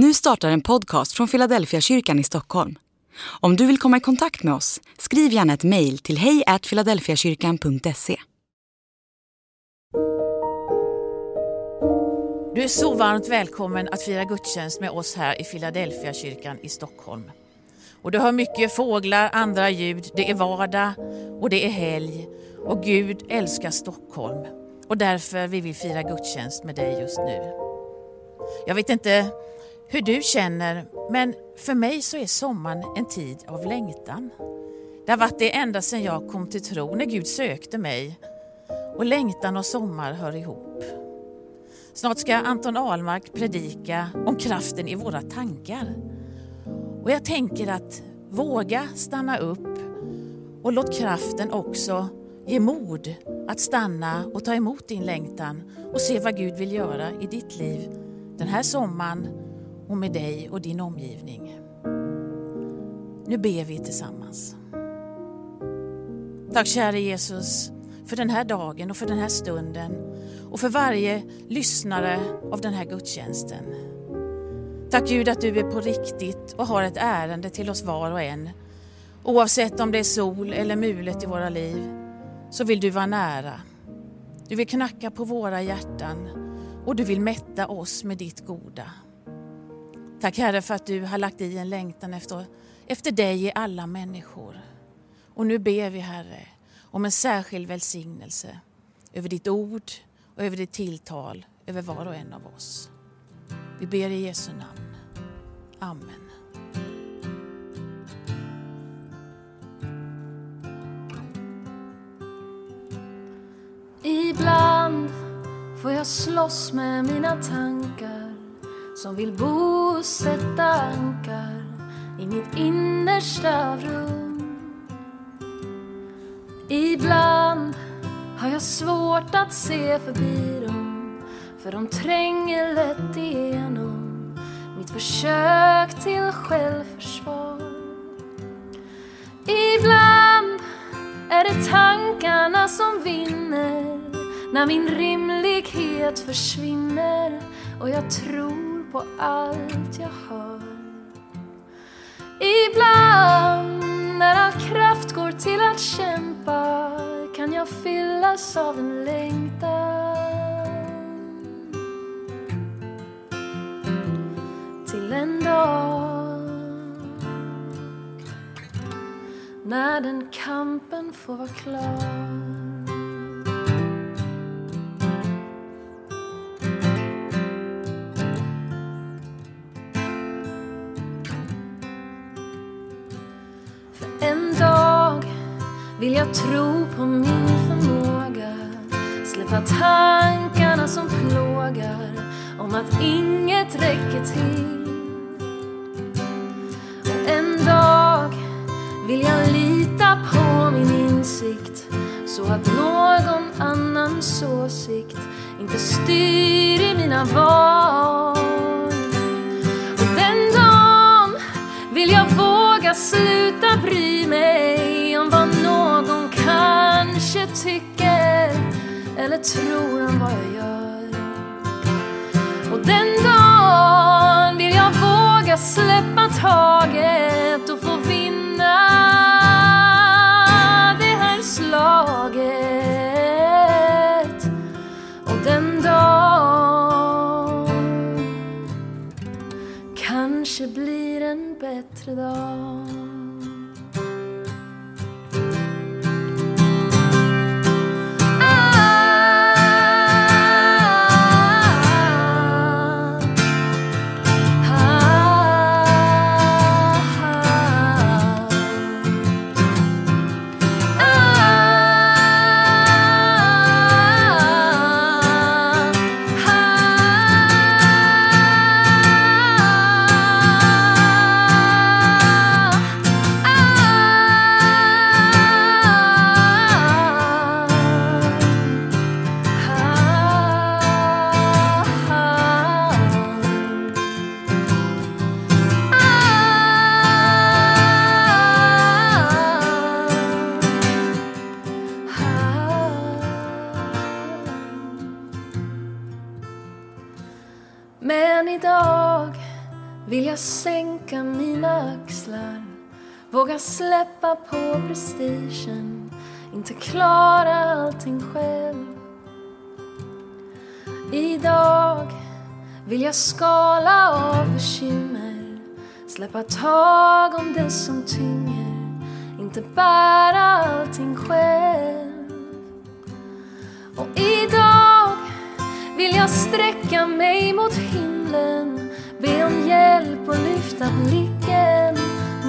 Nu startar en podcast från Philadelphia kyrkan i Stockholm. Om du vill komma i kontakt med oss, skriv gärna ett mejl till hejfiladelfiakyrkan.se. Du är så varmt välkommen att fira gudstjänst med oss här i Philadelphia kyrkan i Stockholm. Och du hör mycket fåglar, andra ljud, det är vardag och det är helg. Och Gud älskar Stockholm och därför vill vi fira gudstjänst med dig just nu. Jag vet inte hur du känner, men för mig så är sommaren en tid av längtan. Det har varit det ända sedan jag kom till tro, när Gud sökte mig. Och längtan och sommar hör ihop. Snart ska Anton Ahlmark predika om kraften i våra tankar. Och jag tänker att våga stanna upp och låt kraften också ge mod att stanna och ta emot din längtan och se vad Gud vill göra i ditt liv den här sommaren och med dig och din omgivning. Nu ber vi tillsammans. Tack käre Jesus för den här dagen och för den här stunden och för varje lyssnare av den här gudstjänsten. Tack Gud att du är på riktigt och har ett ärende till oss var och en. Oavsett om det är sol eller mulet i våra liv så vill du vara nära. Du vill knacka på våra hjärtan och du vill mätta oss med ditt goda. Tack Herre för att du har lagt i en längtan efter, efter dig i alla människor. Och nu ber vi Herre om en särskild välsignelse över ditt ord och över ditt tilltal över var och en av oss. Vi ber i Jesu namn. Amen. Ibland får jag slåss med mina tankar som vill bosätta ankar i mitt innersta rum. Ibland har jag svårt att se förbi dem för de tränger lätt igenom mitt försök till självförsvar. Ibland är det tankarna som vinner när min rimlighet försvinner och jag tror på allt jag hör. Ibland när all kraft går till att kämpa kan jag fyllas av en längtan till en dag när den kampen får vara klar. Vill jag tro på min förmåga? Släppa tankarna som plågar om att inget räcker till. Och en dag vill jag lita på min insikt så att någon annans åsikt inte styr i mina val. Och den dagen vill jag våga sluta bry eller tror om vad jag gör. Och den dagen vill jag våga släppa taget och få vinna det här slaget. Och den dagen kanske blir en bättre dag. Våga släppa på prestigen. Inte klara allting själv. Idag vill jag skala av bekymmer. Släppa tag om det som tynger. Inte bära allting själv. Och idag vill jag sträcka mig mot himlen. Be om hjälp och lyfta blicken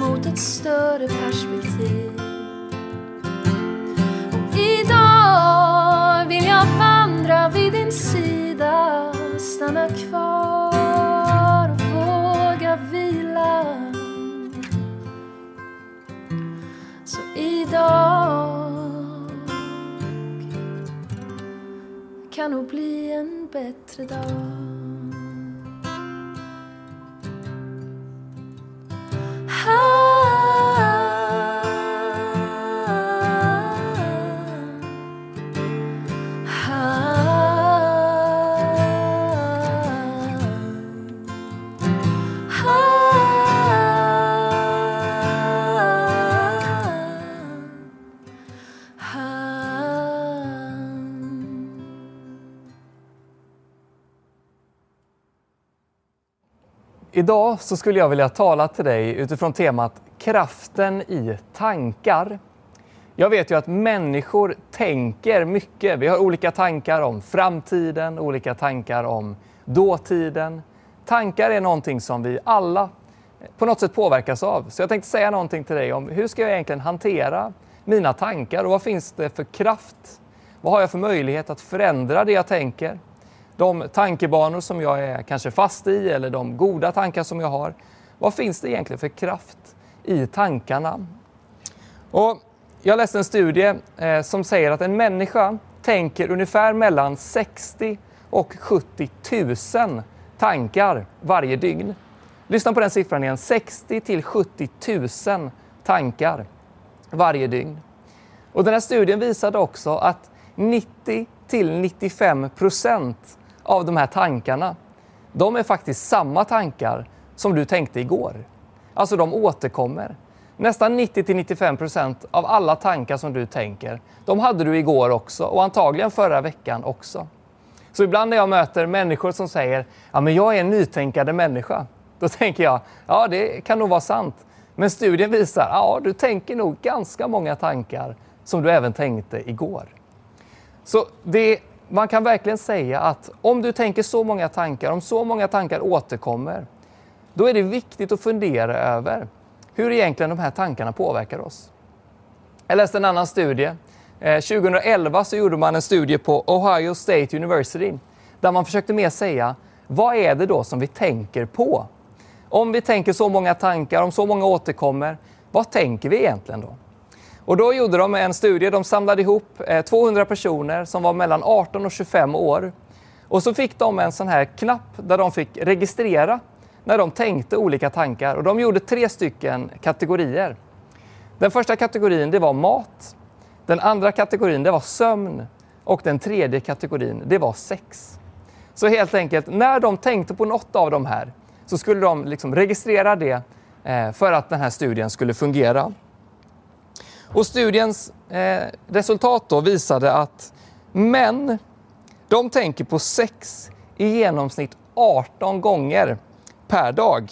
mot ett större perspektiv. Och idag vill jag vandra vid din sida Stanna kvar och våga vila. Så idag kan nog bli en bättre dag. Idag så skulle jag vilja tala till dig utifrån temat kraften i tankar. Jag vet ju att människor tänker mycket. Vi har olika tankar om framtiden, olika tankar om dåtiden. Tankar är någonting som vi alla på något sätt påverkas av. Så jag tänkte säga någonting till dig om hur ska jag egentligen hantera mina tankar och vad finns det för kraft? Vad har jag för möjlighet att förändra det jag tänker? De tankebanor som jag är kanske fast i eller de goda tankar som jag har. Vad finns det egentligen för kraft i tankarna? Och jag läste en studie eh, som säger att en människa tänker ungefär mellan 60 och 70 000 tankar varje dygn. Lyssna på den siffran igen, 60 till 70 000 tankar varje dygn. Och den här studien visade också att 90 till 95 procent av de här tankarna, de är faktiskt samma tankar som du tänkte igår. Alltså de återkommer. Nästan 90-95% av alla tankar som du tänker, de hade du igår också och antagligen förra veckan också. Så ibland när jag möter människor som säger ja men jag är en nytänkande människa, då tänker jag ja det kan nog vara sant. Men studien visar ja du tänker nog ganska många tankar som du även tänkte igår. Så det man kan verkligen säga att om du tänker så många tankar, om så många tankar återkommer, då är det viktigt att fundera över hur egentligen de här tankarna påverkar oss. Jag läste en annan studie. Eh, 2011 så gjorde man en studie på Ohio State University där man försökte mer säga vad är det då som vi tänker på? Om vi tänker så många tankar, om så många återkommer, vad tänker vi egentligen då? Och då gjorde de en studie, de samlade ihop eh, 200 personer som var mellan 18 och 25 år. Och så fick de en sån här knapp där de fick registrera när de tänkte olika tankar. Och de gjorde tre stycken kategorier. Den första kategorin det var mat. Den andra kategorin det var sömn. Och den tredje kategorin det var sex. Så helt enkelt, när de tänkte på något av de här så skulle de liksom registrera det eh, för att den här studien skulle fungera. Och studiens eh, resultat då visade att män, de tänker på sex i genomsnitt 18 gånger per dag.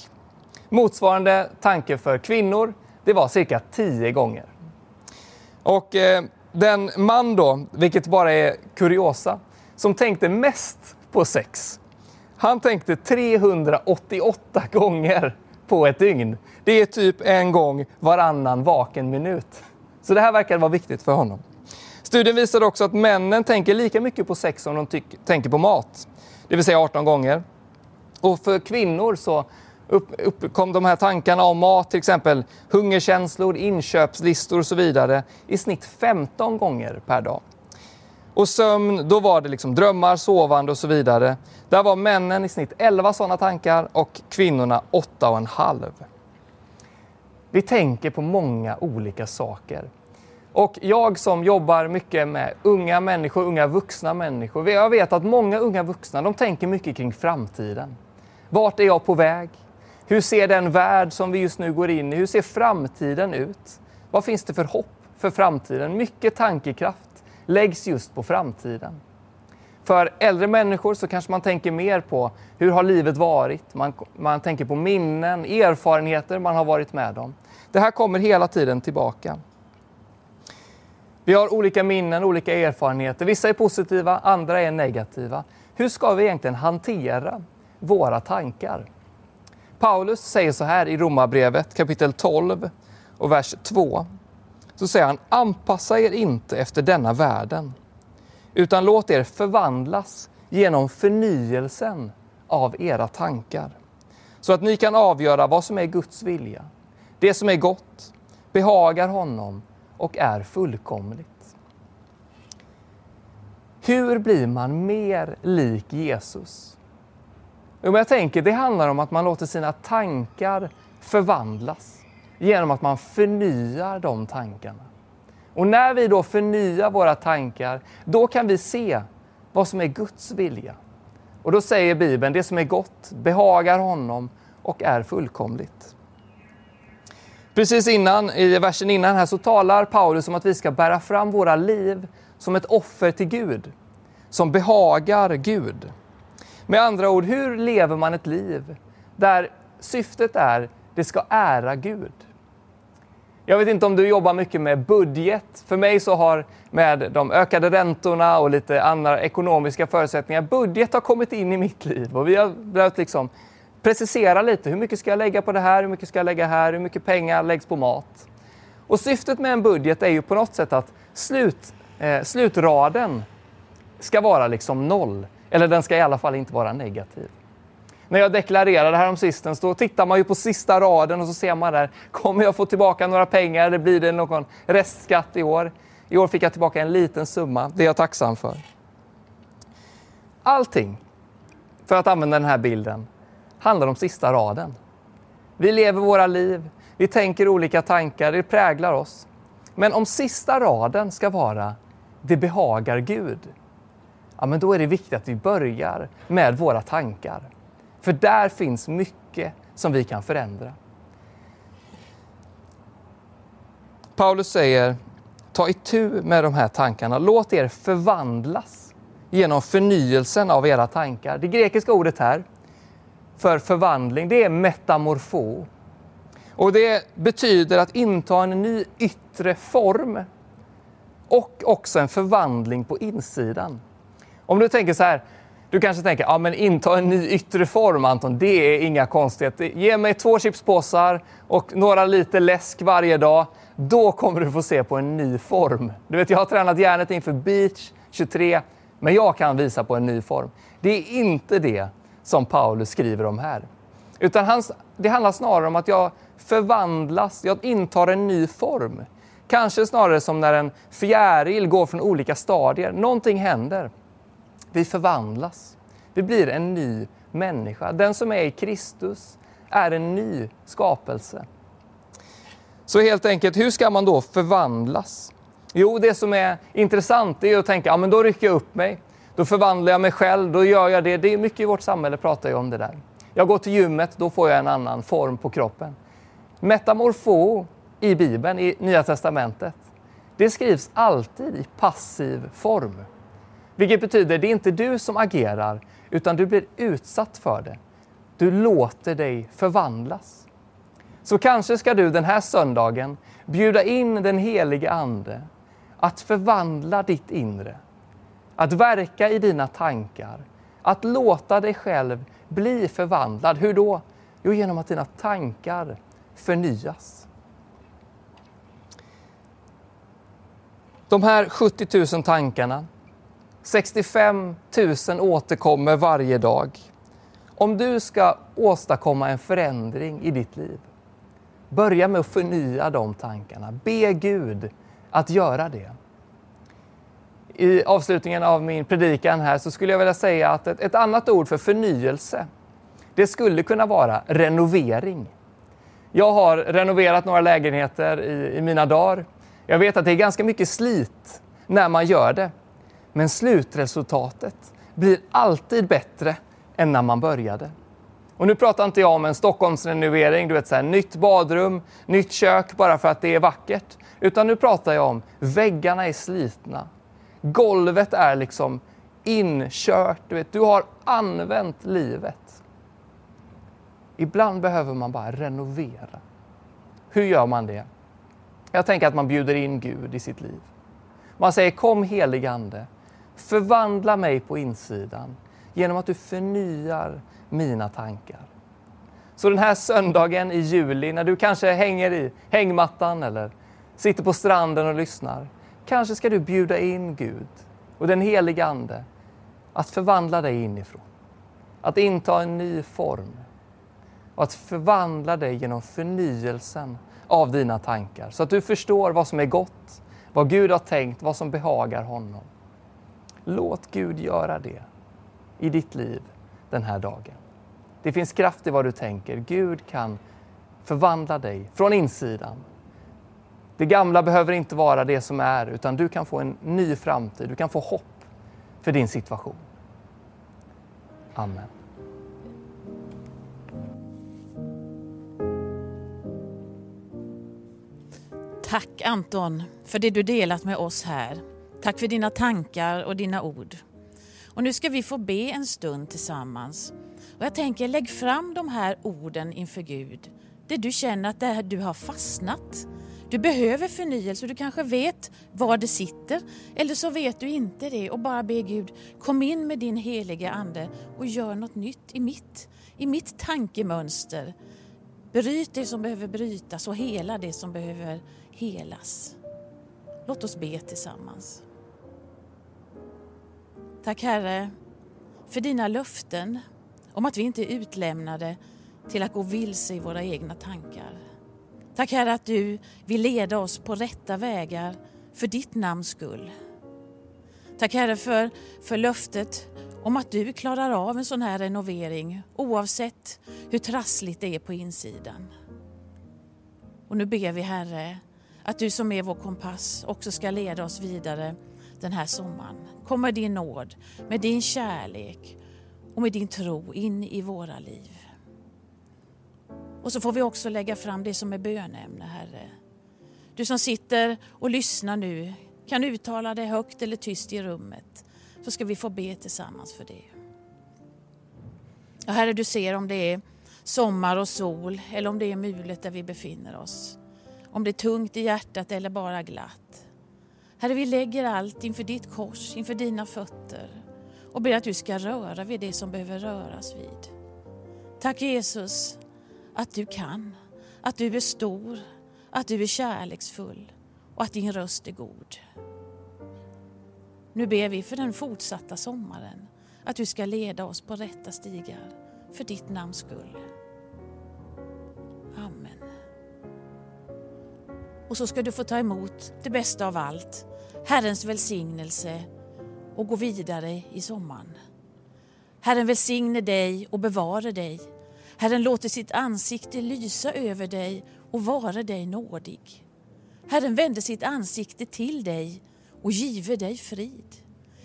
Motsvarande tanke för kvinnor, det var cirka 10 gånger. Och eh, den man då, vilket bara är kuriosa, som tänkte mest på sex, han tänkte 388 gånger på ett dygn. Det är typ en gång varannan vaken minut. Så det här verkar vara viktigt för honom. Studien visade också att männen tänker lika mycket på sex som de tänker på mat. Det vill säga 18 gånger. Och för kvinnor så uppkom de här tankarna om mat, till exempel hungerkänslor, inköpslistor och så vidare, i snitt 15 gånger per dag. Och sömn, då var det liksom drömmar, sovande och så vidare. Där var männen i snitt 11 sådana tankar och kvinnorna 8,5. Vi tänker på många olika saker. Och jag som jobbar mycket med unga människor, unga vuxna människor, jag vet att många unga vuxna de tänker mycket kring framtiden. Vart är jag på väg? Hur ser den värld som vi just nu går in i, hur ser framtiden ut? Vad finns det för hopp för framtiden? Mycket tankekraft läggs just på framtiden. För äldre människor så kanske man tänker mer på hur har livet varit? Man, man tänker på minnen, erfarenheter man har varit med om. Det här kommer hela tiden tillbaka. Vi har olika minnen, olika erfarenheter. Vissa är positiva, andra är negativa. Hur ska vi egentligen hantera våra tankar? Paulus säger så här i Romarbrevet kapitel 12 och vers 2. Så säger han, anpassa er inte efter denna världen, utan låt er förvandlas genom förnyelsen av era tankar. Så att ni kan avgöra vad som är Guds vilja, det som är gott, behagar honom och är fullkomligt. Hur blir man mer lik Jesus? Jo, jag tänker det handlar om att man låter sina tankar förvandlas genom att man förnyar de tankarna. Och när vi då förnyar våra tankar, då kan vi se vad som är Guds vilja. Och då säger Bibeln, det som är gott behagar honom och är fullkomligt. Precis innan, i versen innan här, så talar Paulus om att vi ska bära fram våra liv som ett offer till Gud, som behagar Gud. Med andra ord, hur lever man ett liv där syftet är det ska ära Gud? Jag vet inte om du jobbar mycket med budget. För mig så har med de ökade räntorna och lite andra ekonomiska förutsättningar, budget har kommit in i mitt liv och vi har behövt liksom precisera lite. Hur mycket ska jag lägga på det här? Hur mycket ska jag lägga här? Hur mycket pengar läggs på mat? Och syftet med en budget är ju på något sätt att slut, eh, slutraden ska vara liksom noll. Eller den ska i alla fall inte vara negativ. När jag deklarerade här om då tittar man ju på sista raden och så ser man där, kommer jag få tillbaka några pengar eller blir det någon restskatt i år? I år fick jag tillbaka en liten summa, det är jag tacksam för. Allting, för att använda den här bilden, handlar om sista raden. Vi lever våra liv, vi tänker olika tankar, det präglar oss. Men om sista raden ska vara det behagar Gud, ja, men då är det viktigt att vi börjar med våra tankar. För där finns mycket som vi kan förändra. Paulus säger, ta itu med de här tankarna. Låt er förvandlas genom förnyelsen av era tankar. Det grekiska ordet här för förvandling, det är metamorfo. Och det betyder att inta en ny yttre form och också en förvandling på insidan. Om du tänker så här, du kanske tänker, ja men inta en ny yttre form Anton, det är inga konstigheter. Ge mig två chipspåsar och några liter läsk varje dag. Då kommer du få se på en ny form. Du vet, jag har tränat hjärnet inför Beach 23, men jag kan visa på en ny form. Det är inte det som Paulus skriver om här. Utan hans, det handlar snarare om att jag förvandlas, jag intar en ny form. Kanske snarare som när en fjäril går från olika stadier. Någonting händer. Vi förvandlas. Vi blir en ny människa. Den som är i Kristus är en ny skapelse. Så helt enkelt, hur ska man då förvandlas? Jo, det som är intressant är att tänka, ja men då rycker jag upp mig. Då förvandlar jag mig själv, då gör jag det. Det är mycket i vårt samhälle pratar ju om det där. Jag går till gymmet, då får jag en annan form på kroppen. Metamorfo i Bibeln, i Nya Testamentet, det skrivs alltid i passiv form. Vilket betyder att det är inte du som agerar, utan du blir utsatt för det. Du låter dig förvandlas. Så kanske ska du den här söndagen bjuda in den helige Ande att förvandla ditt inre. Att verka i dina tankar. Att låta dig själv bli förvandlad. Hur då? Jo, genom att dina tankar förnyas. De här 70 000 tankarna 65 000 återkommer varje dag. Om du ska åstadkomma en förändring i ditt liv, börja med att förnya de tankarna. Be Gud att göra det. I avslutningen av min predikan här så skulle jag vilja säga att ett, ett annat ord för förnyelse, det skulle kunna vara renovering. Jag har renoverat några lägenheter i, i mina dagar. Jag vet att det är ganska mycket slit när man gör det. Men slutresultatet blir alltid bättre än när man började. Och nu pratar inte jag om en Stockholmsrenovering, du vet så här, nytt badrum, nytt kök bara för att det är vackert. Utan nu pratar jag om väggarna är slitna. Golvet är liksom inkört, du vet, du har använt livet. Ibland behöver man bara renovera. Hur gör man det? Jag tänker att man bjuder in Gud i sitt liv. Man säger kom heligande, förvandla mig på insidan genom att du förnyar mina tankar. Så den här söndagen i juli när du kanske hänger i hängmattan eller sitter på stranden och lyssnar, kanske ska du bjuda in Gud och den heliga Ande att förvandla dig inifrån. Att inta en ny form och att förvandla dig genom förnyelsen av dina tankar så att du förstår vad som är gott, vad Gud har tänkt, vad som behagar honom. Låt Gud göra det i ditt liv den här dagen. Det finns kraft i vad du tänker. Gud kan förvandla dig från insidan. Det gamla behöver inte vara det som är, utan du kan få en ny framtid. Du kan få hopp för din situation. Amen. Tack Anton för det du delat med oss här. Tack för dina tankar och dina ord. Och nu ska vi få be en stund tillsammans. Och jag tänker, lägg fram de här orden inför Gud. Det du känner att det här du har fastnat. Du behöver förnyelse, du kanske vet var det sitter. Eller så vet du inte det och bara be Gud, kom in med din heliga Ande och gör något nytt i mitt, i mitt tankemönster. Bryt det som behöver brytas och hela det som behöver helas. Låt oss be tillsammans. Tack Herre för dina löften om att vi inte är utlämnade till att gå vilse i våra egna tankar. Tack Herre att du vill leda oss på rätta vägar för ditt namns skull. Tack Herre för, för löftet om att du klarar av en sån här renovering oavsett hur trassligt det är på insidan. Och nu ber vi Herre att du som är vår kompass också ska leda oss vidare den här sommaren. Kom med din nåd, med din kärlek och med din tro in i våra liv. Och så får vi också lägga fram det som är bönämne, Herre. Du som sitter och lyssnar nu kan uttala det högt eller tyst i rummet så ska vi få be tillsammans för det. Ja, herre, du ser om det är sommar och sol eller om det är mulet där vi befinner oss. Om det är tungt i hjärtat eller bara glatt. Herre, vi lägger allt inför ditt kors, inför dina fötter och ber att du ska röra vid det som behöver röras vid. Tack Jesus att du kan, att du är stor, att du är kärleksfull och att din röst är god. Nu ber vi för den fortsatta sommaren, att du ska leda oss på rätta stigar för ditt namns skull. Amen. Och så ska du få ta emot det bästa av allt, Herrens välsignelse och gå vidare i sommaren. Herren välsigne dig och bevare dig. Herren låter sitt ansikte lysa över dig och vara dig nådig. Herren vänder sitt ansikte till dig och give dig frid.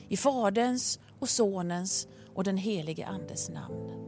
I Faderns och Sonens och den helige Andes namn.